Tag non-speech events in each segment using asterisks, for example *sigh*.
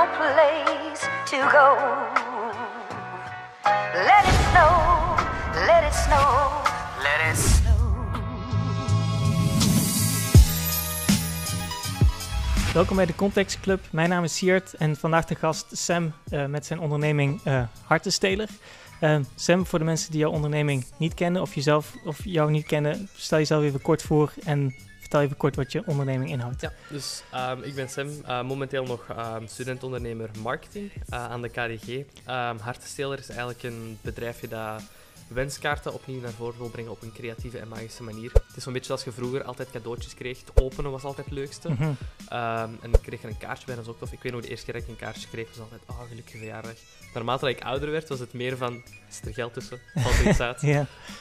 no place to go. Let it snow, let it snow, let it snow. Welkom bij de Context Club. Mijn naam is Siert en vandaag de gast Sam eh, met zijn onderneming eh Hartensteler. Eh, Sam, voor de mensen die jouw onderneming niet kennen of, jezelf, of jou niet kennen, stel jezelf even kort voor en vertel even kort wat je onderneming inhoudt. Ja, dus ehm, ik ben Sam, eh, momenteel nog ehm studentondernemer marketing eh, aan de KDG. Um, Hartensteler is eigenlijk een bedrijfje dat wenskaarten opnieuw naar voren wil brengen op een creatieve en magische manier. Het is zo'n beetje zoals je vroeger altijd cadeautjes kreeg. Het openen was altijd het leukste. Mhm. Ehm, en dan kreeg je een kaartje bij, dat is ook tof. Ik weet nog, de eerste keer dat ik een kaartje kreeg, was altijd, oh, gelukkige verjaardag. Naarmate dat ik ouder werd, was het meer van, zit er geld tussen? Valt er iets uit? *laughs*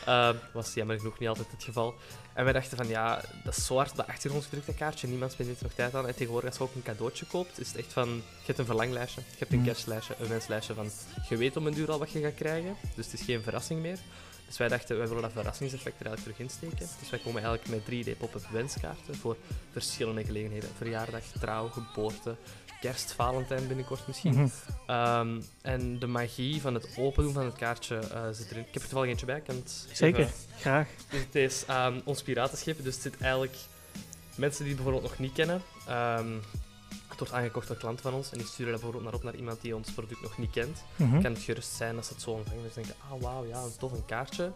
Ehm, was jammer genoeg niet altijd het geval. En wij dachten van ja, dat is zo hard op de achtergrond gedrukt, dat kaartje. Niemand spendeert er nog tijd aan. En tegenwoordig, als je ook een cadeautje koopt, is het echt van: je hebt een verlanglijstje, je hebt een kerstlijstje, een wenslijstje van je weet om een duur al wat je gaat krijgen. Dus het is geen verrassing meer. Dus wij dachten, wij willen dat verrassingseffect er eigenlijk terug insteken. Dus wij komen eigenlijk met 3D pop-up wenskaarten voor verschillende gelegenheden. Verjaardag, trouw, geboorte, kerst, Valentijn binnenkort misschien. mhm. Ehm, en de magie van het open doen van het kaartje eh, zit erin. Ik heb er toevallig eentje bij. Ik kan het zeker. even- Graag. dus het is ehm, ons piratenschip. Dus het zit eigenlijk mensen die het bijvoorbeeld nog niet kennen. ehm, wordt aangekocht door klanten van ons en die sturen dat bijvoorbeeld naar op naar iemand die ons product nog niet kent. Mhm. Kan het gerust zijn als ze het zo ontvangen. Dus denken, ah wauw, ja, een tof een kaartje.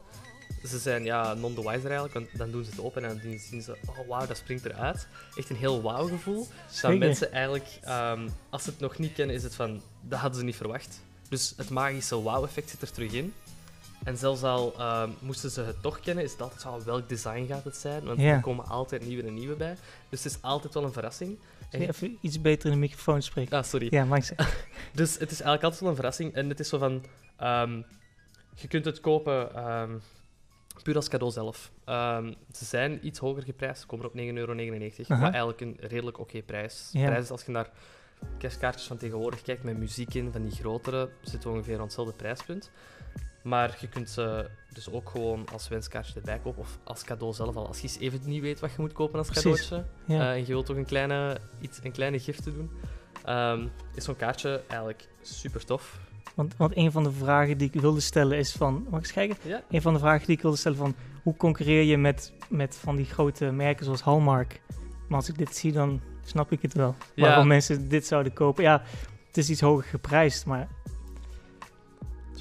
Ze zijn ja, non the wiser eigenlijk, want dan doen ze het open en dan zien ze, oh wauw, dat springt eruit. Echt een heel wauw gevoel. Dat mensen eigenlijk, ehm, als ze het nog niet kennen, is het van, dat hadden ze niet verwacht. Dus het magische wauw-effect zit er terug in. En zelfs al ehm, moesten ze het toch kennen, is het altijd zo, welk design gaat het zijn? Want er komen altijd nieuwe en nieuwe bij. Dus het is altijd wel een verrassing. Even iets beter in de microfoon spreken? Ah, sorry. Ja, ze. *laughs* Dus het is eigenlijk altijd wel een verrassing. En het is zo van... ehm, je kunt het kopen ehm, puur als cadeau zelf. Ehm, ze zijn iets hoger geprijsd. Ze komen op 9,99 euro. Wat eigenlijk een redelijk oké prijs. Ja. prijs is als je naar kerstkaartjes van tegenwoordig kijkt met muziek in, van die grotere, zitten we ongeveer aan hetzelfde prijspunt. Maar je kunt ze dus ook gewoon als wenskaartje erbij kopen. Of als cadeau zelf al. Als je eens even niet weet wat je moet kopen als Precies. cadeautje. Ja. eh, en je wilt toch een kleine, iets, een kleine gift te doen. ehm, is zo'n kaartje eigenlijk super tof. Want, want een van de vragen die ik wilde stellen is van... Mag ik eens kijken? Ja. Een van de vragen die ik wilde stellen van... Hoe concurreer je met, met van die grote merken zoals Hallmark? Maar als ik dit zie, dan snap ik het wel. Ja. Waarom mensen dit zouden kopen. Ja, het is iets hoger geprijsd, maar...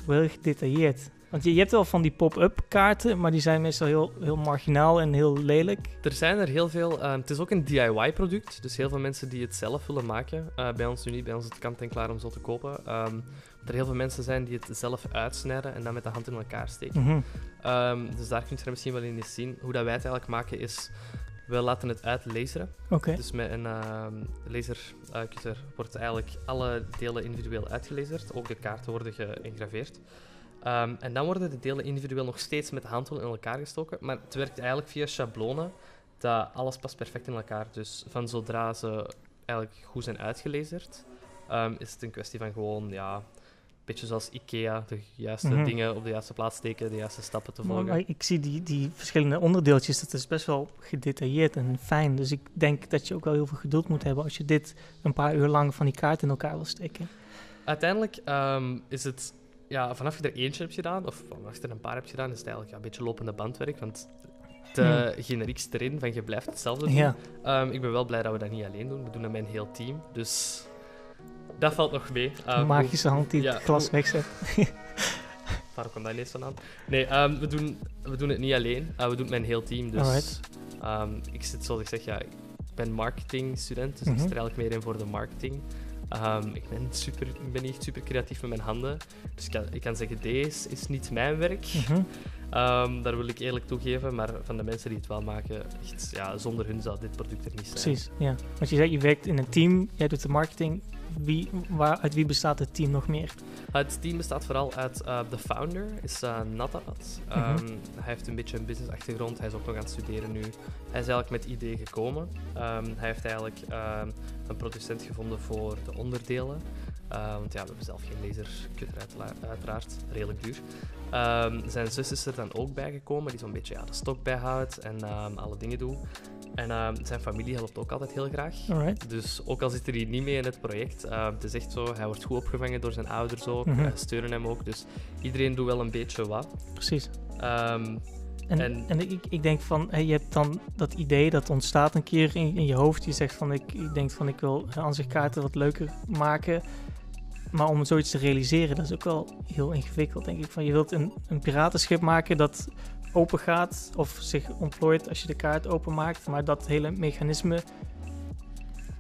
Wel heel gedetailleerd. Want je, je hebt wel van die pop-up kaarten, maar die zijn meestal heel, heel marginaal en heel lelijk. Er zijn er heel veel. ehm, het is ook een DIY-product, dus heel veel mensen die het zelf willen maken. Eh, bij ons nu niet, bij ons is het kant-en-klaar om zo te kopen. Dat er heel veel mensen zijn die het zelf uitsnijden en dan met de hand in elkaar steken. Mhm. Ehm, dus daar kun je er misschien wel in eens zien. Hoe dat wij het eigenlijk maken is, we laten het uitlaseren. Oké. Dus met een ehm lasercutter wordt eigenlijk alle delen individueel uitgelezerd. Ook de kaarten worden geëngraveerd. Ehm, en dan worden de delen individueel nog steeds met de in elkaar gestoken. Maar het werkt eigenlijk via schablonen. Dat alles past perfect in elkaar. Dus van zodra ze eigenlijk goed zijn uitgelezerd, ehm, is het een kwestie van gewoon, ja, beetje zoals IKEA, de juiste Mhm. dingen op de juiste plaats steken, de juiste stappen te volgen. maar ik zie die, die verschillende onderdeeltjes, dat is best wel gedetailleerd en fijn. Dus ik denk dat je ook wel heel veel geduld moet hebben als je dit een paar uur lang van die kaart in elkaar wil steken. Uiteindelijk ehm, is het, ja, vanaf je er eentje hebt gedaan, of vanaf je er een paar hebt gedaan, is het eigenlijk ja, een beetje lopende bandwerk. Want de generiekste erin van je blijft hetzelfde doen. Ja, Ehm, ik ben wel blij dat we dat niet alleen doen. We doen dat met een heel team. Dus dat valt nog mee. Ehm, magische hand die ja, het glas wegzet. Waar komt dat ineens vandaan? Nee, ehm, we, doen, we doen het niet alleen. Eh, we doen het met een heel team. Dus ehm, ik zit, zoals ik zeg, ja, ik ben marketingstudent. Dus Mhm. ik er eigenlijk meer in voor de marketing. Ehm, ik, ben super, ik ben niet echt super creatief met mijn handen. Dus ik kan, ik kan zeggen, deze is niet mijn werk. Mhm. Daar wil ik eerlijk toegeven. Maar van de mensen die het wel maken, echt, ja, zonder hun zou dit product er niet zijn. Precies, ja. Want je zei, je werkt in een team, jij doet de marketing. Wie, waar, uit wie bestaat het team nog meer? Het team bestaat vooral uit eh, de founder, is uh, Natat. Mhm. Ehm, Hij heeft een beetje een business-achtergrond, hij is ook nog aan het studeren nu. Hij is eigenlijk met het idee gekomen. Ehm, hij heeft eigenlijk ehm, een producent gevonden voor de onderdelen. Eh, want ja, we hebben zelf geen lasercutter uitla- uiteraard, redelijk duur. Zijn zus is er dan ook bijgekomen, die zo'n beetje ja, de stok bijhoudt en alle dingen doet. En ehm, zijn familie helpt ook altijd heel graag. Alright. Dus ook al zit hij niet mee in het project, ehm, het is echt zo, hij wordt goed opgevangen door zijn ouders ook, Mhm. eh, steunen hem ook. Dus iedereen doet wel een beetje wat. Precies. Ehm, En, En- en, ik, ik denk van, hey, je hebt dan dat idee dat ontstaat een keer in, in je hoofd. Je zegt van, ik, ik denk van, ik wil aanzichtkaarten wat leuker maken. Maar om zoiets te realiseren, dat is ook wel heel ingewikkeld, denk ik. Van, je wilt een, een piratenschip maken dat open gaat of zich ontplooit als je de kaart openmaakt. Maar dat hele mechanisme,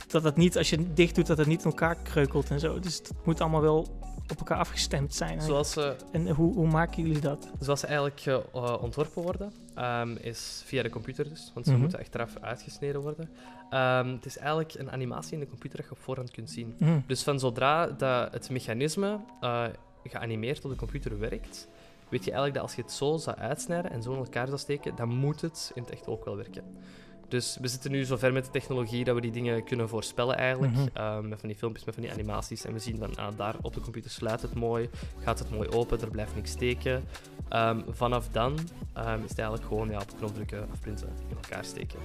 dat het niet, als je het dicht doet, dat het niet in elkaar kreukelt en zo. Dus het moet allemaal wel op elkaar afgestemd zijn. zoals, ze, En hoe, hoe maken jullie dat? zoals ze eigenlijk eh, eh, ontworpen worden, ehm, is via de computer dus, want ze Mhm. moeten achteraf uitgesneden worden. Ehm, het is eigenlijk een animatie in de computer dat je op voorhand kunt zien. Hm. Dus van zodra dat het mechanisme eh, geanimeerd op de computer werkt, weet je eigenlijk dat als je het zo zou uitsnijden en zo in elkaar zou steken, dan moet het in het echt ook wel werken. Dus we zitten nu zover met de technologie dat we die dingen kunnen voorspellen eigenlijk. Mhm. eh, met van die filmpjes, met van die animaties. En we zien van, ah, daar op de computer sluit het mooi, gaat het mooi open, er blijft niks steken. Ehm, vanaf dan ehm, is het eigenlijk gewoon ja, op knop drukken, afprinten, in elkaar steken.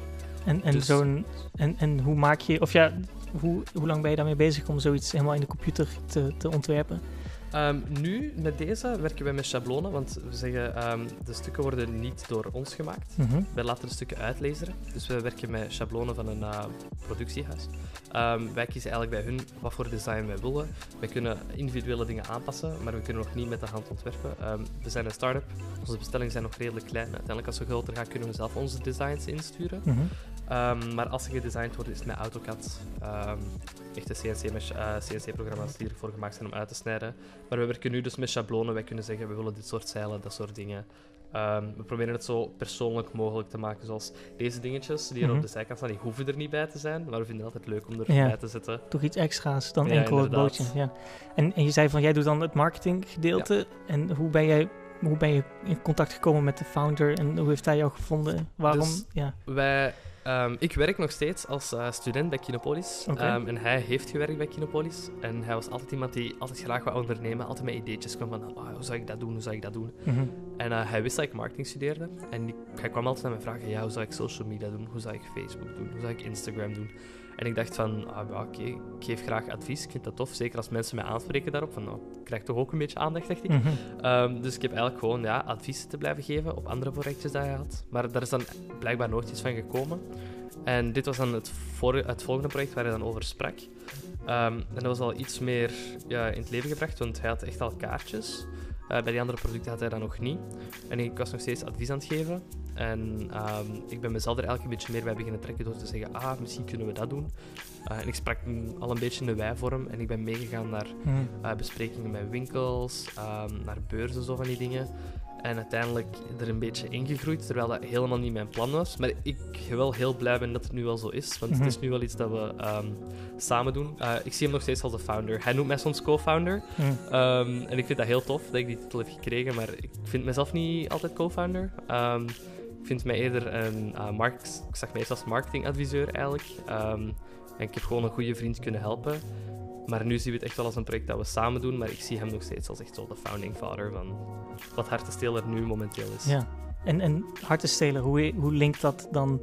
En, en, Dus- zo'n, en, en hoe maak je, of ja, hoe, hoe lang ben je daarmee bezig om zoiets helemaal in de computer te, te ontwerpen? Ehm, nu, met deze, werken wij met schablonen, want we zeggen, ehm, de stukken worden niet door ons gemaakt. Mhm. Wij laten de stukken uitlezen, dus we werken met schablonen van een eh, productiehuis. Ehm, wij kiezen eigenlijk bij hun wat voor design wij willen. Wij kunnen individuele dingen aanpassen, maar we kunnen nog niet met de hand ontwerpen. We zijn een start-up, onze bestellingen zijn nog redelijk klein. Uiteindelijk, als we groter gaan, kunnen we zelf onze designs insturen. Mhm. Ehm, maar als ze gedesigned worden, is het met AutoCAD. Ehm echte CNC-programma's die ervoor gemaakt zijn om uit te snijden. Maar we werken nu dus met schablonen. Wij kunnen zeggen, we willen dit soort zeilen, dat soort dingen. Ehm, we proberen het zo persoonlijk mogelijk te maken. Zoals deze dingetjes die er Mhm. op de zijkant staan, die hoeven er niet bij te zijn. Maar we vinden het altijd leuk om Ja. erbij te zetten. Toch iets extra's dan Ja, enkel het bootje. Ja. En, en je zei van, jij doet dan het marketinggedeelte. En hoe ben, jij, hoe ben je in contact gekomen met de founder? En hoe heeft hij jou gevonden? Waarom? Dus- ja. Wij, ehm, ik werk nog steeds als eh, student bij Kinopolis. Ehm, en hij heeft gewerkt bij Kinopolis. En hij was altijd iemand die altijd graag wou ondernemen. Altijd met ideetjes kwam van, ah, hoe zou ik dat doen, hoe zou ik dat doen? Mhm. En eh, hij wist dat ik marketing studeerde. En ik, hij kwam altijd naar me vragen, ja, hoe zou ik social media doen? Hoe zou ik Facebook doen? Hoe zou ik Instagram doen? En ik dacht van, ah, ja, oké, ik geef graag advies. Ik vind dat tof, zeker als mensen mij aanspreken daarop. Van, nou, ik krijg toch ook een beetje aandacht, dacht ik. Mhm. Ehm, dus ik heb eigenlijk gewoon ja, advies te blijven geven op andere projectjes die hij had. Maar daar is dan blijkbaar nooit iets van gekomen. En dit was dan het, voor, het volgende project waar hij dan over sprak. Ehm, en dat was al iets meer ja, in het leven gebracht, want hij had echt al kaartjes. Eh, bij die andere producten had hij dat nog niet. En ik was nog steeds advies aan het geven. En ehm, ik ben mezelf er eigenlijk een beetje meer bij beginnen trekken door te zeggen, ah, misschien kunnen we dat doen. Eh, en ik sprak al een beetje in de wij-vorm en ik ben meegegaan naar Mhm. eh, besprekingen met winkels, ehm, naar beurzen, zo van die dingen. En uiteindelijk er een beetje ingegroeid, terwijl dat helemaal niet mijn plan was. Maar ik wel heel blij ben dat het nu wel zo is, want Mhm. het is nu wel iets dat we ehm, samen doen. Eh, ik zie hem nog steeds als de founder. Hij noemt mij soms co-founder. Mhm. Ehm, en ik vind dat heel tof dat ik die titel heb gekregen, maar ik vind mezelf niet altijd co-founder. Ehm, ik vind mij eerder een uh, markt, ik zag mij eerst als marketingadviseur eigenlijk. En ik heb gewoon een goede vriend kunnen helpen. Maar nu zien we het echt wel als een project dat we samen doen, maar ik zie hem nog steeds als echt zo de founding father van wat Hartensteler nu momenteel is. Ja. En, en hartenstelen, hoe, hoe linkt dat dan?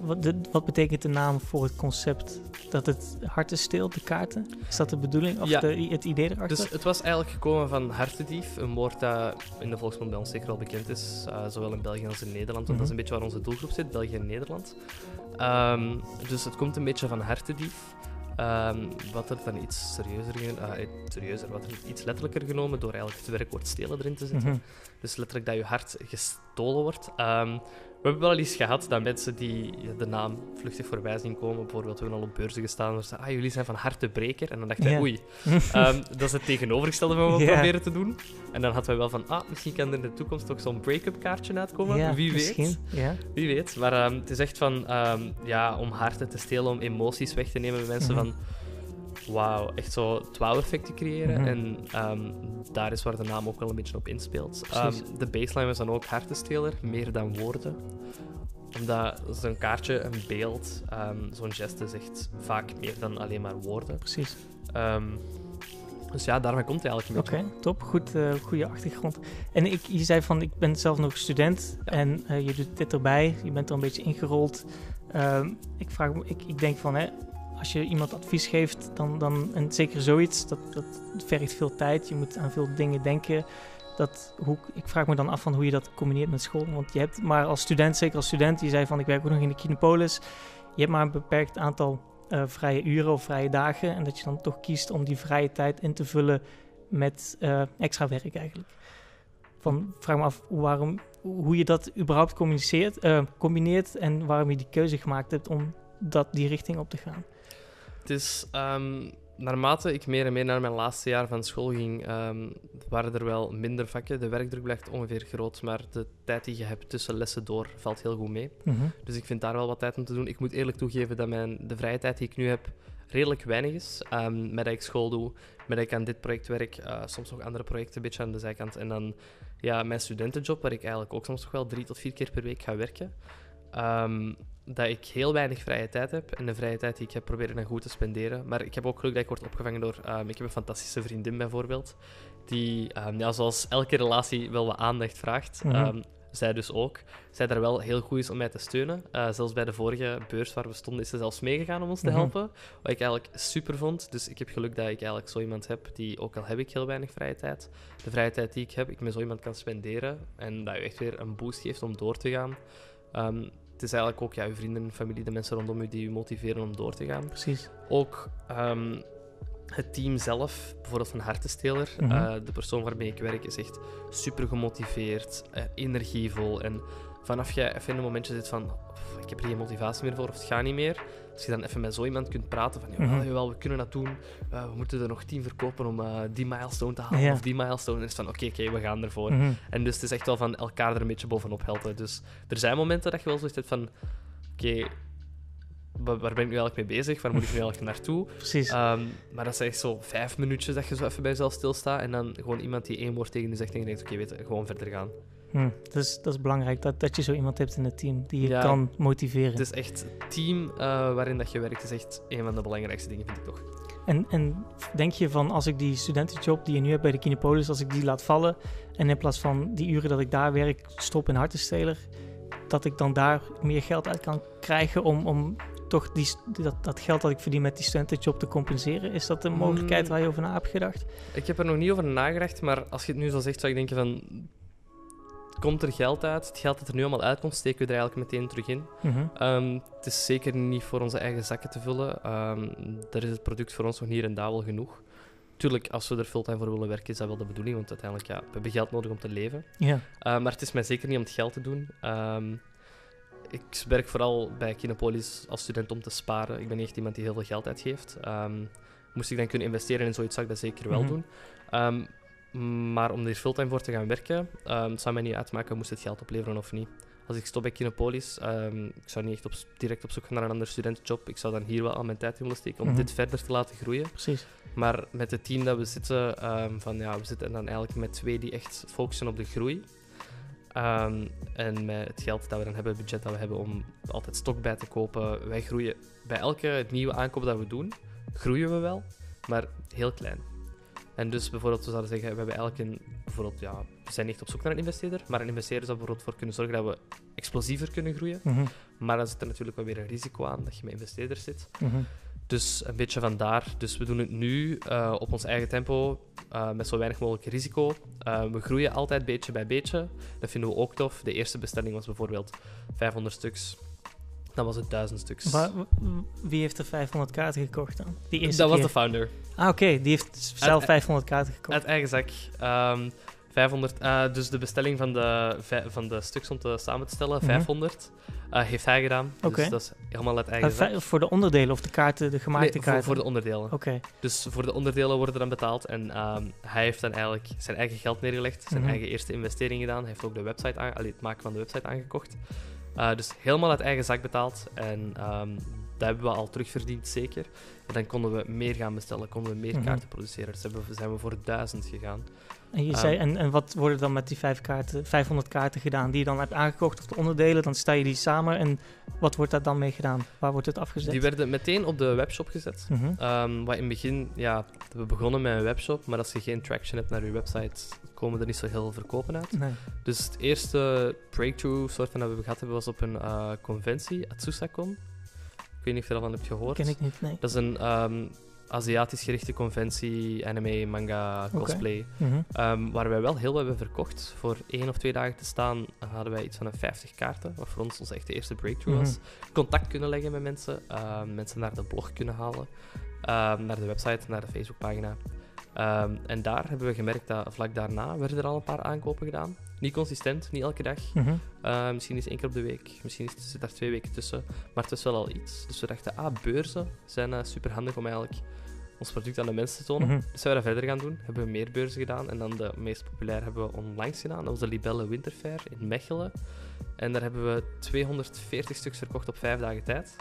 Wat, de, wat betekent de naam voor het concept? Dat het harten steelt, de kaarten? Is dat de bedoeling? Of Ja. de, het idee erachter? Dus het was eigenlijk gekomen van hartendief, een woord dat in de volksmond bij ons zeker wel bekend is, eh, zowel in België als in Nederland, want dat is Mhm. een beetje waar onze doelgroep zit, België en Nederland. Ehm, dus het komt een beetje van hartendief. Ehm, wat er dan iets serieuzer, eh, serieuzer, wat er iets letterlijker genomen door eigenlijk het werkwoord stelen erin te zetten. Mhm. Dus letterlijk dat je hart gestolen wordt. Ehm, we hebben wel eens gehad dat mensen die de naam vluchtig voorbij zien komen, bijvoorbeeld we hebben al op beurzen gestaan, ze zeiden, ah, jullie zijn van hartebreker. En dan dachten wij, Ja. oei, *laughs* Ehm, dat is het tegenovergestelde van wat we proberen te doen. En dan hadden wij wel van, ah, misschien kan er in de toekomst ook zo'n break-up kaartje uitkomen. Wie weet. Ja. Wie weet. Maar ehm, het is echt van, ehm, ja, om harten te stelen, om emoties weg te nemen bij mensen Mhm. van, wauw, echt zo het wow-effect te creëren. Mhm. En ehm, daar is waar de naam ook wel een beetje op inspeelt. Ehm, de baseline was dan ook hartensteler, meer dan woorden omdat zo'n kaartje, een beeld, ehm, zo'n geste zegt vaak meer dan alleen maar woorden. Precies. Dus ja, daarmee komt hij eigenlijk een Oké, top. Goed, eh, goede achtergrond. En ik, je zei van, ik ben zelf nog student Ja. en eh, je doet dit erbij. Je bent er een beetje ingerold. Ik, vraag, ik, ik denk van, hè, als je iemand advies geeft, dan, dan, en zeker zoiets, dat, dat vergt veel tijd. Je moet aan veel dingen denken. Dat, hoe, ik vraag me dan af van hoe je dat combineert met school. Want je hebt maar als student, zeker als student, die zei van ik werk ook nog in de Kinepolis. Je hebt maar een beperkt aantal eh, vrije uren of vrije dagen. En dat je dan toch kiest om die vrije tijd in te vullen met eh, extra werk eigenlijk. Van, vraag me af waarom, hoe je dat überhaupt eh, combineert en waarom je die keuze gemaakt hebt om dat, die richting op te gaan. Het is ehm, naarmate ik meer en meer naar mijn laatste jaar van school ging, ehm, waren er wel minder vakken. De werkdruk blijft ongeveer groot, maar de tijd die je hebt tussen lessen door valt heel goed mee. Dus ik vind daar wel wat tijd om te doen. Ik moet eerlijk toegeven dat mijn, de vrije tijd die ik nu heb redelijk weinig is. Ehm, met dat ik school doe, met dat ik aan dit project werk, eh, soms nog andere projecten een beetje aan de zijkant. En dan ja, mijn studentenjob, waar ik eigenlijk ook soms nog wel drie tot vier keer per week ga werken. Ehm, dat ik heel weinig vrije tijd heb. En de vrije tijd die ik heb, probeer ik dan goed te spenderen. Maar ik heb ook geluk dat ik word opgevangen door... ehm, ik heb een fantastische vriendin bijvoorbeeld. Die, ehm, ja, zoals elke relatie wel wat aandacht vraagt. Mhm. zij dus ook. Zij daar wel heel goed is om mij te steunen. Eh, zelfs bij de vorige beurs waar we stonden, is ze zelfs meegegaan om ons te Mhm. helpen. Wat ik eigenlijk super vond. Dus ik heb geluk dat ik eigenlijk zo iemand heb die, ook al heb ik heel weinig vrije tijd, de vrije tijd die ik heb, ik met zo iemand kan spenderen. En dat je echt weer een boost geeft om door te gaan. Het is eigenlijk ook ja, je vrienden, familie, de mensen rondom je die je motiveren om door te gaan. Precies. Ook ehm, het team zelf, bijvoorbeeld van Hartensteler, Mhm. eh, de persoon waarmee ik werk, is echt super gemotiveerd, eh, energievol. En vanaf je even in een momentje zit van, "Pff, ik heb er geen motivatie meer voor of het gaat niet meer, als je dan even met zo iemand kunt praten van, jawel, Mhm. jawel we kunnen dat doen, eh, we moeten er nog tien verkopen om eh, die milestone te halen Ja. of die milestone. En is van, oké, oké, we gaan ervoor. Mhm. En dus het is echt wel van elkaar er een beetje bovenop helpen. Dus er zijn momenten dat je wel zoiets hebt van... Oké, wa- waar ben ik nu eigenlijk mee bezig? Waar moet ik nu eigenlijk *laughs* naartoe? Precies. Ehm, maar dat zijn echt zo vijf minuutjes dat je zo even bij jezelf stilstaat. En dan gewoon iemand die één woord tegen je zegt en je denkt... Oké, weet je, gewoon verder gaan. Hm, Dus dat is belangrijk, dat, dat je zo iemand hebt in het team die je Ja. kan motiveren. Het is echt het team eh, waarin dat je werkt, is echt een van de belangrijkste dingen, vind ik toch. En, en denk je van als ik die studentenjob die je nu hebt bij de Kinepolis, als ik die laat vallen en in plaats van die uren dat ik daar werk stop in Hartensteler, dat ik dan daar meer geld uit kan krijgen om, om toch die, dat, dat geld dat ik verdien met die studentenjob te compenseren? Is dat een mogelijkheid Mm. waar je over na hebt gedacht? Ik heb er nog niet over nagedacht, maar als je het nu zo zegt, zou ik denken van... Komt er geld uit? Het geld dat er nu allemaal uitkomt, steken we er eigenlijk meteen terug in. Mhm. Ehm, het is zeker niet voor onze eigen zakken te vullen. Ehm daar is het product voor ons nog hier en daar wel genoeg. Tuurlijk, als we er fulltime voor willen werken, is dat wel de bedoeling. Want uiteindelijk, ja, we hebben geld nodig om te leven. Ja. Uh, maar het is mij zeker niet om het geld te doen. Ehm, ik werk vooral bij Kinepolis als student om te sparen. Ik ben niet echt iemand die heel veel geld uitgeeft. Ehm, moest ik dan kunnen investeren in zoiets, zou ik dat zeker wel Mhm. doen. Maar om er fulltime voor te gaan werken, ehm, zou mij niet uitmaken moest het geld opleveren of niet. Als ik stop bij Kinepolis, ehm, ik zou niet echt op, direct op zoek gaan naar een andere studentenjob. Ik zou dan hier wel al mijn tijd in willen steken om Mhm. dit verder te laten groeien. Precies. Maar met het team dat we zitten, ehm, van, ja, we zitten dan eigenlijk met twee die echt focussen op de groei. En met het geld dat we dan hebben, het budget dat we hebben om altijd stok bij te kopen. Wij groeien bij elke nieuwe aankoop dat we doen, groeien we wel, maar heel klein. En dus bijvoorbeeld, we zouden zeggen, we hebben eigenlijk een, bijvoorbeeld, ja, we zijn niet op zoek naar een investeerder, maar een investeerder zou bijvoorbeeld voor kunnen zorgen dat we explosiever kunnen groeien. Mhm. Maar dan zit er natuurlijk wel weer een risico aan dat je met investeerders zit. Mhm. Dus een beetje vandaar. Dus we doen het nu eh, op ons eigen tempo, eh, met zo weinig mogelijk risico. Eh, we groeien altijd beetje bij beetje. Dat vinden we ook tof. De eerste bestelling was bijvoorbeeld 500 stuks. Dan was het 1000 stuks. Wa- w- wie heeft er 500 kaarten gekocht dan? Die eerste dat was keer? de founder. Ah, oké. Die heeft zelf Uit- 500 kaarten gekocht. Uit eigen zak. Ehm, 500, eh, dus de bestelling van de, vij- van de stuks om te samen te stellen, Mhm. 500, eh, heeft hij gedaan. Oké. Dus dat is helemaal uit eigen Eh, zak. vij- voor de onderdelen of de kaarten, de gemaakte voor, kaarten? voor de onderdelen. Oké. Dus voor de onderdelen worden dan betaald. En ehm, hij heeft dan eigenlijk zijn eigen geld neergelegd, zijn Mhm. eigen eerste investering gedaan. Hij heeft ook de website aan, allee, het maken van de website aangekocht. Eh, dus helemaal uit eigen zak betaald. En ehm, dat hebben we al terugverdiend, zeker. En dan konden we meer gaan bestellen, konden we meer Mhm. kaarten produceren. Dus zijn we voor duizend gegaan. En, je Ehm. zei, en, en wat worden dan met die vijf kaarten, 500 kaarten gedaan die je dan hebt aangekocht of de onderdelen? Dan sta je die samen en wat wordt daar dan mee gedaan? Waar wordt het afgezet? Die werden meteen op de webshop gezet. Ehm, wat in het begin, ja, we begonnen met een webshop, maar als je geen traction hebt naar je website, komen er niet zo heel veel verkopen uit. Nee. Dus het eerste breakthrough soort van dat we gehad hebben was op een eh, conventie, Atsusacon. Ik weet niet of je daarvan hebt gehoord. Ken ik niet, nee. Dat is een ehm, Aziatisch gerichte conventie, anime, manga, cosplay. Mhm. Ehm, waar wij wel heel wat hebben verkocht. Voor één of twee dagen te staan hadden wij iets van een 50 kaarten. Wat voor ons onze echt de eerste breakthrough was. Contact kunnen leggen met mensen. ehm, mensen naar de blog kunnen halen. ehm, naar de website, naar de Facebookpagina. Ehm, en daar hebben we gemerkt dat vlak daarna werden er al een paar aankopen gedaan. Niet consistent, niet elke dag. Mhm. Uh, misschien is één keer op de week, misschien is, zit daar twee weken tussen. Maar het is wel al iets. Dus we dachten, ah, beurzen zijn uh, super handig om eigenlijk ons product aan de mensen te tonen. Mhm. Dus zijn we dat verder gaan doen. Hebben we meer beurzen gedaan. En dan de meest populair hebben we onlangs gedaan. Dat was de Libelle Winterfair in Mechelen. En daar hebben we 240 stuks verkocht op vijf dagen tijd.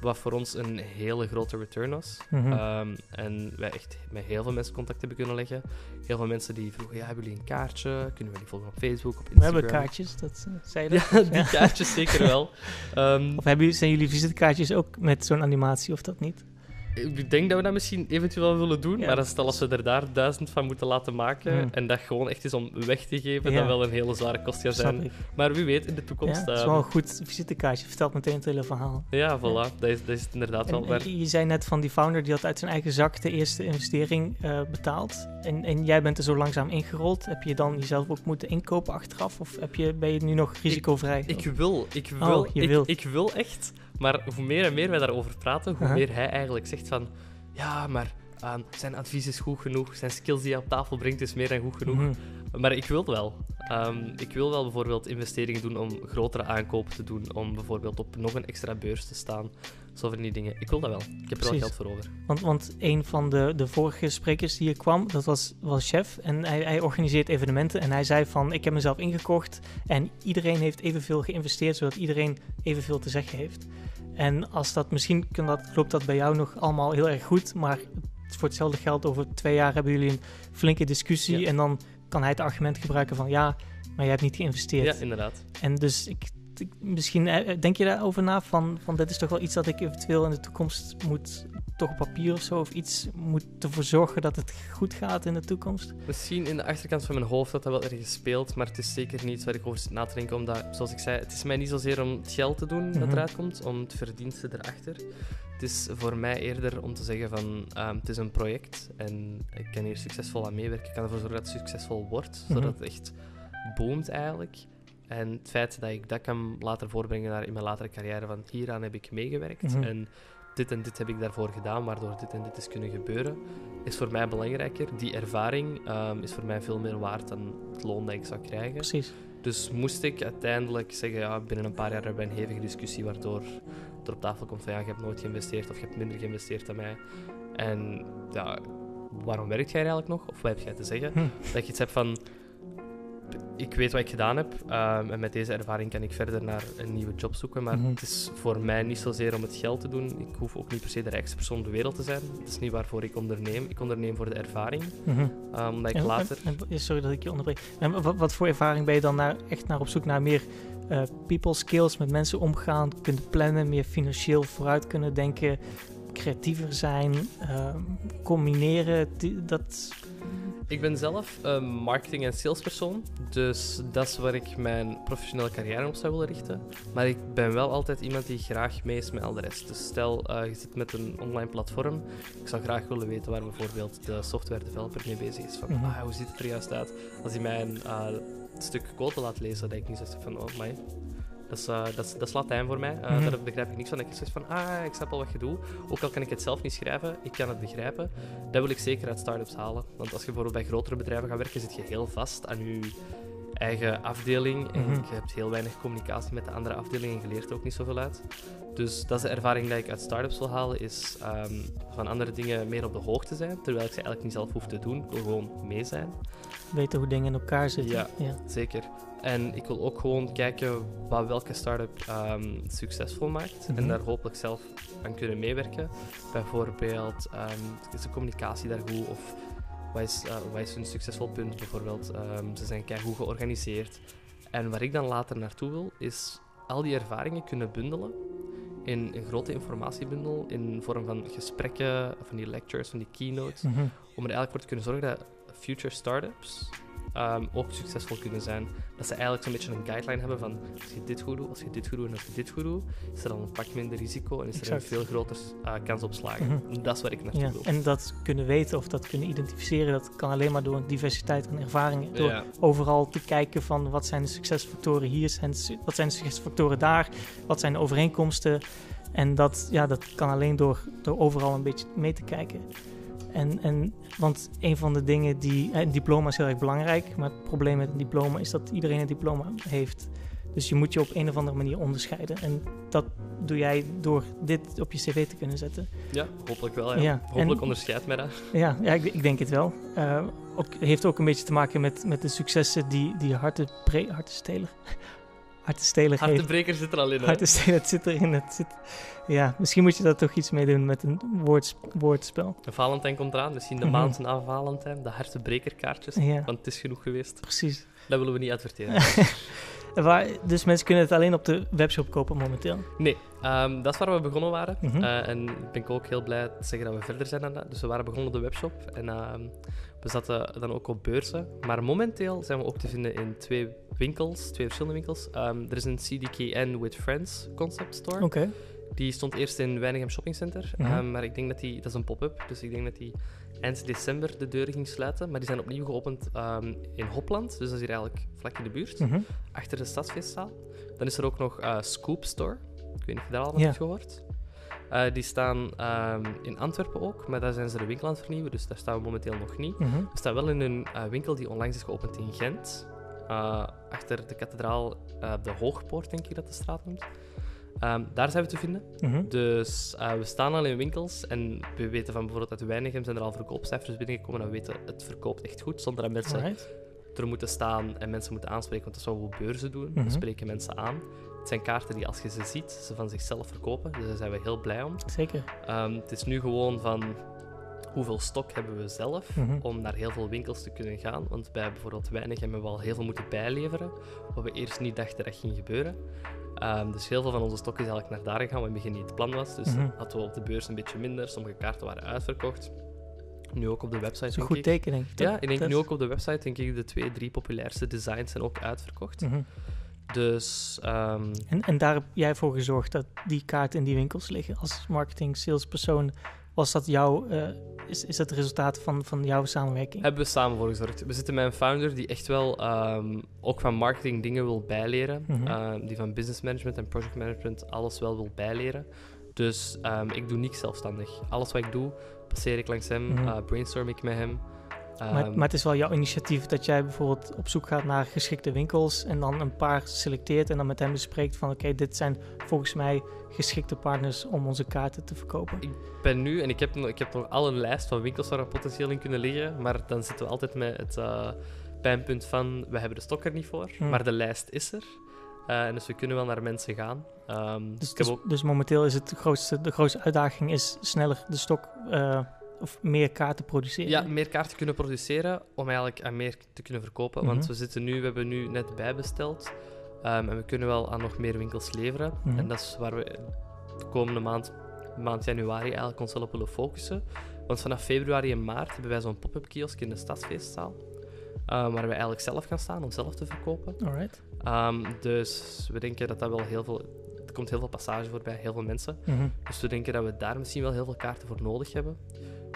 Wat voor ons een hele grote return was. Mhm. Ehm, en wij echt met heel veel mensen contact hebben kunnen leggen. Heel veel mensen die vroegen, ja, hebben jullie een kaartje? Kunnen we die volgen op Facebook, op We Instagram? hebben kaartjes, dat eh, zei *laughs* je? Ja, die kaartjes zeker wel. *laughs* Ehm, Of hebben, jullie- zijn jullie visitekaartjes ook met zo'n animatie of dat niet? Ik denk dat we dat misschien eventueel willen doen, Ja. maar als, stel als we er daar duizend van moeten laten maken Mm. en dat gewoon echt is om weg te geven, Ja. dat wel een hele zware kost gaat zijn. Maar wie weet, in de Ja, toekomst... het is ehm, wel een goed visitekaartje. Vertelt meteen het hele verhaal. ja, voilà. Dat, is, dat is inderdaad wel. En, Maar en je zei net van die founder die had uit zijn eigen zak de eerste investering eh, betaald. En, en jij bent er zo langzaam ingerold. Heb je dan jezelf ook moeten inkopen achteraf? Of heb je, ben je nu nog risicovrij? ik wil, ik wil, Oh, je ik, wilt. ik wil echt. Maar hoe meer en meer wij daarover praten, hoe meer hij eigenlijk zegt van... Ja, maar zijn advies is goed genoeg. Zijn skills die hij op tafel brengt is meer dan goed genoeg. Mhm. Maar ik wil het wel. Ehm, ik wil wel bijvoorbeeld investeringen doen om grotere aankopen te doen. Om bijvoorbeeld op nog een extra beurs te staan. Zo van die dingen. Ik wil dat wel. Ik heb er wel geld voor over. Want, want een van de, de vorige sprekers die hier kwam, dat was, was chef. En hij, hij organiseert evenementen. En hij zei van, ik heb mezelf ingekocht. En iedereen heeft evenveel geïnvesteerd, zodat iedereen evenveel te zeggen heeft. En als dat, misschien kan dat, loopt dat bij jou nog allemaal heel erg goed. Maar voor hetzelfde geld, over twee jaar hebben jullie een flinke discussie. Ja. En dan kan hij het argument gebruiken van, ja, maar je hebt niet geïnvesteerd. Ja, inderdaad. En dus ik, ik- misschien eh, denk je daarover na van, van dit is toch wel iets dat ik eventueel in de toekomst moet toch op papier of zo of iets moet ervoor zorgen dat het goed gaat in de toekomst. Misschien in de achterkant van mijn hoofd dat dat wel ergens speelt, maar het is zeker niet waar ik over zit na te denken. Omdat, zoals ik zei, het is mij niet zozeer om het geld te doen dat Mhm. eruit komt, om het verdienste erachter. Het is voor mij eerder om te zeggen van, ehm, het is een project en ik kan hier succesvol aan meewerken. Ik kan ervoor zorgen dat het succesvol wordt, Mhm. zodat het echt boomt eigenlijk. En het feit dat ik dat kan laten voorbrengen naar in mijn latere carrière, van hieraan heb ik meegewerkt Mhm. en dit en dit heb ik daarvoor gedaan, waardoor dit en dit is kunnen gebeuren, is voor mij belangrijker. Die ervaring ehm, is voor mij veel meer waard dan het loon dat ik zou krijgen. Precies. Dus moest ik uiteindelijk zeggen, ja, binnen een paar jaar hebben we een hevige discussie, waardoor er op tafel komt van, ja, je hebt nooit geïnvesteerd of je hebt minder geïnvesteerd dan mij. En ja, waarom werkt jij eigenlijk nog? Of wat heb jij te zeggen? Hm. Dat je iets hebt van, ik weet wat ik gedaan heb ehm, en met deze ervaring kan ik verder naar een nieuwe job zoeken. Maar Mhm. het is voor mij niet zozeer om het geld te doen. Ik hoef ook niet per se de rijkste persoon op de wereld te zijn. Dat is niet waarvoor ik onderneem. Ik onderneem voor de ervaring. Mhm. ehm, omdat ik En- later... en- sorry dat ik je onderbreek. En wat, wat voor ervaring ben je dan naar, echt naar op zoek naar meer eh, people skills, met mensen omgaan, kunnen plannen, meer financieel vooruit kunnen denken, creatiever zijn, ehm, combineren, dat... Ik ben zelf een marketing- en salespersoon, dus dat is waar ik mijn professionele carrière op zou willen richten. Maar ik ben wel altijd iemand die graag mee is met al de rest. Dus stel, eh, je zit met een online platform, ik zou graag willen weten waar bijvoorbeeld de software developer mee bezig is. Van, Mhm. ah, hoe ziet het er juist uit? Als hij mij een eh, stuk code laat lezen, dat ik niet zo zeg van, oh my, dat is, eh, dat is, dat is Latijn voor mij. Mhm. Daar begrijp ik niks van. Ik zeg van, ah, ik snap al wat je doet. Ook al kan ik het zelf niet schrijven, ik kan het begrijpen. Dat wil ik zeker uit start-ups halen. Want als je bijvoorbeeld bij grotere bedrijven gaat werken, zit je heel vast aan je eigen afdeling. En Mhm. je hebt heel weinig communicatie met de andere afdelingen en je leert er ook niet zoveel uit. Dus dat is de ervaring die ik uit start-ups wil halen, is ehm, van andere dingen meer op de hoogte zijn. Terwijl ik ze eigenlijk niet zelf hoef te doen. Ik wil gewoon mee zijn. Weten hoe dingen in elkaar zitten. Ja. ja. Zeker. En ik wil ook gewoon kijken wat welke start-up ehm, succesvol maakt. Mhm. En daar hopelijk zelf aan kunnen meewerken. Bijvoorbeeld, ehm, is de communicatie daar goed? Of wat is, eh, wat is hun succesvol punt? Bijvoorbeeld, ehm, ze zijn goed georganiseerd. En waar ik dan later naartoe wil, is al die ervaringen kunnen bundelen in een grote informatiebundel in vorm van gesprekken, van die lectures, van die keynotes Mhm. om er eigenlijk voor te kunnen zorgen dat future startups ehm, ook succesvol kunnen zijn. Dat ze eigenlijk zo'n beetje een guideline hebben van als je dit goed doet, als je dit goed doet en als je dit goed doet, is er dan een pak minder risico en is er een veel grotere eh, kans op slagen. Mhm. Dat is waar ik naartoe Ja, wil. en dat kunnen weten of dat kunnen identificeren, dat kan alleen maar door een diversiteit aan ervaringen. Door Ja. overal te kijken van wat zijn de succesfactoren hier, zijn de su- wat zijn de succesfactoren daar, wat zijn de overeenkomsten. En dat, ja, dat kan alleen door, door overal een beetje mee te kijken. En, en, want een van de dingen die... eh, Een diploma is heel erg belangrijk, maar het probleem met een diploma is dat iedereen een diploma heeft. Dus je moet je op een of andere manier onderscheiden. En dat doe jij door dit op je cv te kunnen zetten. ja, hopelijk wel. Ja. Ja, Hopelijk en- onderscheidt mij dat. Ja, ja ik, ik denk het wel. Ook, heeft ook een beetje te maken met, met de successen die, die Harte, Pre, *laughs* heeft. Hartebreker zit er al in. Hartensteler, het zit erin. Het zit, ja, misschien moet je daar toch iets mee doen met een woords, woordspel. De Valentijn komt eraan, misschien de Mhm. maand na Valentijn, de hartebrekerkaartjes. Ja, Want het is genoeg geweest. precies. Dat willen we niet adverteren. *laughs* Waar, dus mensen kunnen het alleen op de webshop kopen momenteel. Nee, ehm, dat is waar we begonnen waren. Eh, en ben ik ook heel blij te zeggen dat we verder zijn dan dat. Dus we waren begonnen op de webshop en ehm, we zaten dan ook op beurzen. Maar momenteel zijn we ook te vinden in twee winkels, twee verschillende winkels. Ehm, er is een CDKN with Friends concept store. Oké. Die stond eerst in Weinigem Shopping Center, Mhm. ehm, maar ik denk dat die, dat is een pop-up, dus ik denk dat die eind december de deuren ging sluiten. Maar die zijn opnieuw geopend ehm, in Hopland, dus dat is hier eigenlijk vlak in de buurt Mhm. achter de stadsfeestzaal. Dan is er ook nog eh, Scoop Store. Ik weet niet of je daar al van hebt gehoord. Eh, die staan ehm, in Antwerpen ook, maar daar zijn ze de winkel aan het vernieuwen, dus daar staan we momenteel nog niet. Mhm. We staan wel in een eh, winkel die onlangs is geopend in Gent. Achter de kathedraal, de Hoogpoort, denk ik dat de straat noemt. Ehm, daar zijn we te vinden. Mhm. Dus eh, we staan al in winkels en we weten van bijvoorbeeld uit Weinigem zijn er al verkoopcijfers binnengekomen en we weten het verkoopt echt goed, zonder dat mensen Alright. er moeten staan en mensen moeten aanspreken, want dat is wat we op beurzen doen. Mhm. We spreken mensen aan. Het zijn kaarten die, als je ze ziet, ze van zichzelf verkopen. Dus daar zijn we heel blij om. Zeker. Ehm, het is nu gewoon van hoeveel stok hebben we zelf Mhm. om naar heel veel winkels te kunnen gaan. Want bij bijvoorbeeld weinig hebben we al heel veel moeten bijleveren, wat we eerst niet dachten dat ging gebeuren. Ehm, dus heel veel van onze stok is eigenlijk naar daar gegaan, wat in het begin niet het plan was. Dus Mhm. hadden we op de beurs een beetje minder. Sommige kaarten waren uitverkocht. Nu ook op de website. Een goed ik. teken, denk ik. toch? Ja, ik denk nu ook op de website, denk ik, de twee, drie populairste designs zijn ook uitverkocht. Mhm. Dus ehm, En, en daar heb jij voor gezorgd dat die kaarten in die winkels liggen. Als marketing, salespersoon, was dat jouw, eh, is, is dat het resultaat van, van jouw samenwerking? hebben we samen voor gezorgd. We zitten met een founder die echt wel ehm, ook van marketing dingen wil bijleren. Mhm. Ehm, die van business management en project management alles wel wil bijleren. Dus ehm, ik doe niks zelfstandig. Alles wat ik doe, passeer ik langs hem, Mhm. eh, brainstorm ik met hem. Maar, Ehm, maar het is wel jouw initiatief dat jij bijvoorbeeld op zoek gaat naar geschikte winkels en dan een paar selecteert en dan met hem bespreekt van oké, dit zijn volgens mij geschikte partners om onze kaarten te verkopen. Ik ben nu, en ik heb, nog- ik heb nog al een lijst van winkels waar we potentieel in kunnen liggen, maar dan zitten we altijd met het eh, pijnpunt van, we hebben de stok er niet voor, Hmm. maar de lijst is er. Eh, en dus we kunnen wel naar mensen gaan. Ehm, Dus, dus, ook, dus momenteel is het de grootste, de grootste uitdaging is sneller de stok eh, of meer kaarten produceren. ja, meer kaarten kunnen produceren om eigenlijk aan meer te kunnen verkopen. Want Mhm. we zitten nu, we hebben nu net bijbesteld. Ehm, en we kunnen wel aan nog meer winkels leveren. Mhm. En dat is waar we de komende maand, maand januari, eigenlijk ons wel op willen focussen. Want vanaf februari en maart hebben wij zo'n pop-up kiosk in de stadsfeestzaal. ehm, waar we eigenlijk zelf gaan staan om zelf te verkopen. Alright. Ehm, dus we denken dat dat wel heel veel... Er komt heel veel passage voor bij heel veel mensen. Mhm. Dus we denken dat we daar misschien wel heel veel kaarten voor nodig hebben.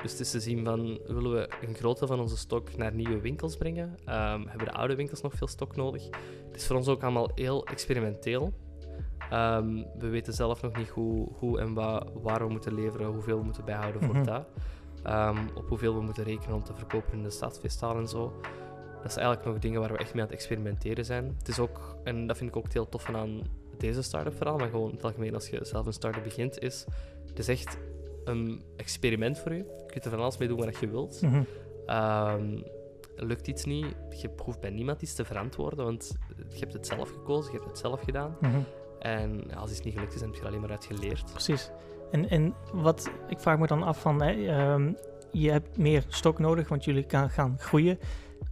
Dus het is te zien van, willen we een groot deel van onze stok naar nieuwe winkels brengen? Ehm, hebben de oude winkels nog veel stok nodig? Het is voor ons ook allemaal heel experimenteel. Ehm, we weten zelf nog niet hoe, hoe en wa- waar we moeten leveren, hoeveel we moeten bijhouden voor Mhm. dat. Ehm, op hoeveel we moeten rekenen om te verkopen in de stadsfeestaal en zo. Dat is eigenlijk nog dingen waar we echt mee aan het experimenteren zijn. Het is ook, en dat vind ik ook heel tof van aan deze start-up verhaal, maar gewoon in het algemeen als je zelf een start-up begint, is het is echt een experiment voor je. Je kunt er van alles mee doen wat je wilt. Mhm. Ehm, lukt iets niet, je hoeft bij niemand iets te verantwoorden, want je hebt het zelf gekozen, je hebt het zelf gedaan. Mhm. En als iets niet gelukt is, dan heb je er alleen maar uit geleerd. Precies. En, en wat, ik vraag me dan af van, hè, ehm, je hebt meer stok nodig, want jullie gaan, gaan groeien.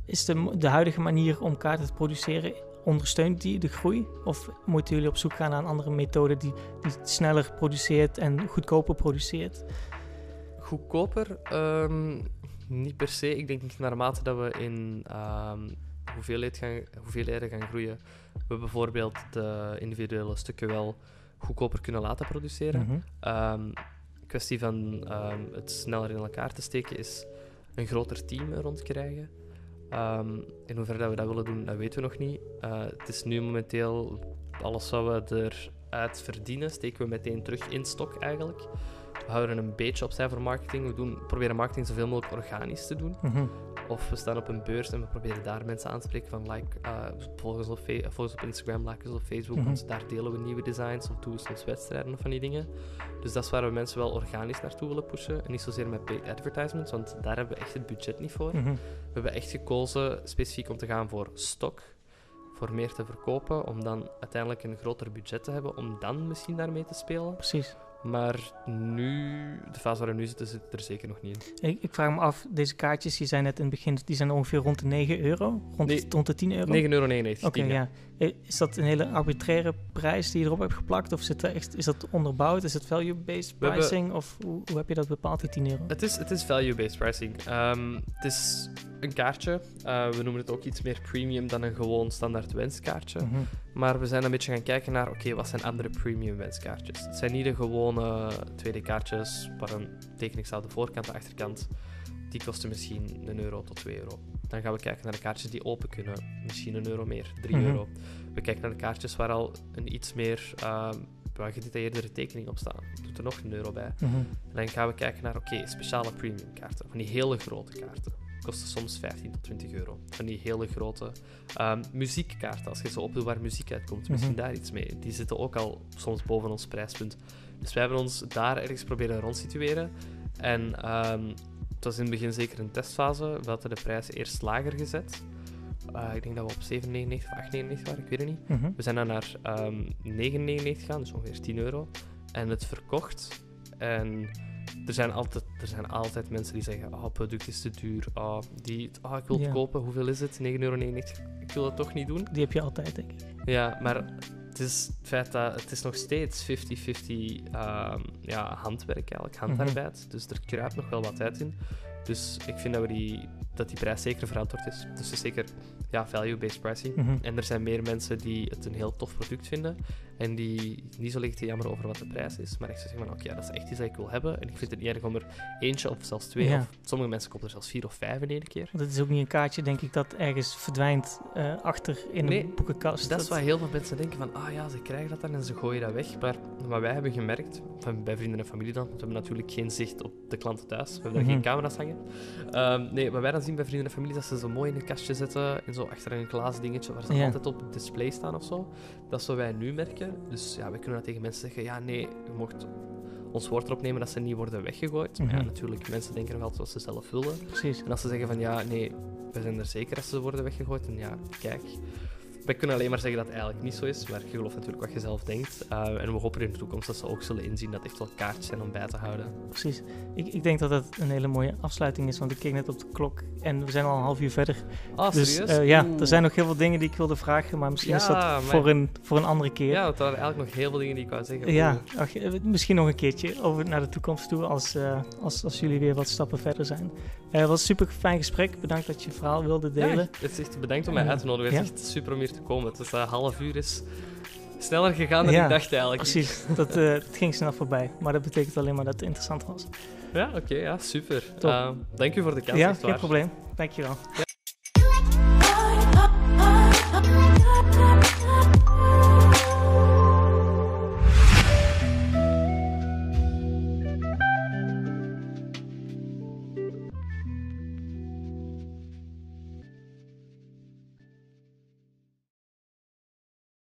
Is de, de huidige manier om kaarten te produceren, ondersteunt die de groei? Of moeten jullie op zoek gaan naar een andere methode die, die sneller produceert en goedkoper produceert? Goedkoper? Ehm, niet per se. Ik denk naarmate dat we in ehm, hoeveelheid gaan, hoeveelheden gaan groeien, we bijvoorbeeld de individuele stukken wel goedkoper kunnen laten produceren. Ehm, kwestie van het sneller in elkaar te steken is een groter team er Ehm, in hoeverre dat we dat willen doen, dat weten we nog niet. Eh, het is nu momenteel alles wat we eruit verdienen, steken we meteen terug in stok eigenlijk. We houden een beetje opzij voor marketing. We doen, proberen marketing zoveel mogelijk organisch te doen. Mhm. Of we staan op een beurs en we proberen daar mensen aan te spreken van like, uh, volg, ons op volg ons op Instagram, like ons op Facebook, Mhm. want daar delen we nieuwe designs of doen we soms wedstrijden of van die dingen. Dus dat is waar we mensen wel organisch naartoe willen pushen en niet zozeer met paid advertisements, want daar hebben we echt het budget niet voor. Mhm. We hebben echt gekozen specifiek om te gaan voor stok, voor meer te verkopen, om dan uiteindelijk een groter budget te hebben, om dan misschien daarmee te spelen. Precies. Maar nu, de fase waar we nu zitten, zit er zeker nog niet in. Ik, ik vraag me af, deze kaartjes, die zijn net in het begin, die zijn ongeveer rond de 9 euro? Rond, Nee, rond de 10 euro? 9,99 Oké, euro. ja. Eh, Is dat een hele arbitraire prijs die je erop hebt geplakt? Of zit er echt, is dat onderbouwd? Is het value-based hebben- pricing? Of hoe, hoe heb je dat bepaald, die 10 euro? Het is, het is value-based pricing. Ehm, het is een kaartje. Eh, we noemen het ook iets meer premium dan een gewoon standaard wenskaartje. Mhm. Maar we zijn een beetje gaan kijken naar, oké, wat zijn andere premium wenskaartjes? Het zijn niet de gewone 2D-kaartjes waar een tekening staat de voorkant en de achterkant. Die kosten misschien een euro tot 2 euro. Dan gaan we kijken naar de kaartjes die open kunnen. Misschien een euro meer, 3 Mhm. euro. We kijken naar de kaartjes waar al een iets meer uh, gedetailleerdere tekening op staat. Doet er nog een euro bij. Mhm. En dan gaan we kijken naar, oké, speciale premium kaarten. Van die hele grote kaarten. Kosten soms 15 tot 20 euro. Van die hele grote ehm, muziekkaarten. Als je zo opdoet waar muziek uitkomt, misschien Mhm. daar iets mee. Die zitten ook al soms boven ons prijspunt. Dus wij hebben ons daar ergens proberen rondsitueren. En ehm, het was in het begin zeker een testfase. We hadden de prijs eerst lager gezet. Eh, ik denk dat we op 7,99 of 8,99 waren, ik weet het niet. Mhm. We zijn dan naar ehm 9,99 gegaan, dus ongeveer 10 euro. En het verkocht. En er zijn altijd, er zijn altijd mensen die zeggen: Oh, het product is te duur. Oh, die, oh, ik wil het kopen. Hoeveel is het? 9,99 euro. Ik wil het toch niet doen. Die heb je altijd, denk ik. Ja, maar het is het feit dat het is nog steeds 50-50 ehm, ja, handwerk, eigenlijk, handarbeid. Dus er kruipt nog wel wat uit in. Dus ik vind dat, we die, dat die prijs zeker verantwoord is. Dus het is zeker ja, value-based pricing. Mhm. En er zijn meer mensen die het een heel tof product vinden. En die niet zo liggen te jammeren over wat de prijs is. Maar echt zeggen van, oké, dat is echt iets dat ik wil hebben. En ik vind het niet erg om er eentje of zelfs twee... Ja. Of sommige mensen kopen er zelfs vier of vijf in één keer. Het is ook niet een kaartje, denk ik, dat ergens verdwijnt eh, achter in Nee, een boekenkast. Dat is wat heel veel mensen denken van, ah ja, ze krijgen dat dan en ze gooien dat weg. Maar wat wij hebben gemerkt, van bij vrienden en familie dan, want we hebben natuurlijk geen zicht op de klanten thuis. We hebben daar Mhm. geen camera's hangen. Ehm, nee, wat wij dan zien bij vrienden en familie, dat ze zo mooi in een kastje zetten, en zo achter een glazen dingetje waar ze Ja. altijd op display staan of zo. Dat is wat wij nu merken. Dus ja, wij kunnen dat tegen mensen zeggen, ja nee, je mocht ons woord erop nemen dat ze niet worden weggegooid. Maar ja, Mhm. natuurlijk, mensen denken nog altijd wat ze zelf willen. Precies. En als ze zeggen van ja, nee, we zijn er zeker dat ze worden weggegooid. En ja, kijk. We kunnen alleen maar zeggen dat het eigenlijk niet zo is, maar je gelooft natuurlijk wat je zelf denkt. Uh, en we hopen in de toekomst dat ze ook zullen inzien dat het echt wel kaartjes zijn om bij te houden. Precies. Ik, ik denk dat het een hele mooie afsluiting is, want ik keek net op de klok en we zijn al een half uur verder. Ah, dus serieus? eh, ja, er zijn nog heel veel dingen die ik wilde vragen, maar misschien is dat maar- voor, een, voor een andere keer. Ja, want er waren eigenlijk nog heel veel dingen die ik wou zeggen. Ja, ach, eh, misschien nog een keertje over naar de toekomst toe als, eh, als, als jullie weer wat stappen verder zijn. Eh, Het was een super fijn gesprek. Bedankt dat je je verhaal wilde delen. Ja, het is echt bedankt om mij Ja. uit te nodigen. Het is Ja. echt super om hier te komen. Het is een half uur is sneller gegaan dan Ja, ik dacht eigenlijk. Precies, dat, eh, het ging snel voorbij. Maar dat betekent alleen maar dat het interessant was. Ja, oké, ja, super. Dank u voor de kans, ja, geen waar. probleem. Dankjewel.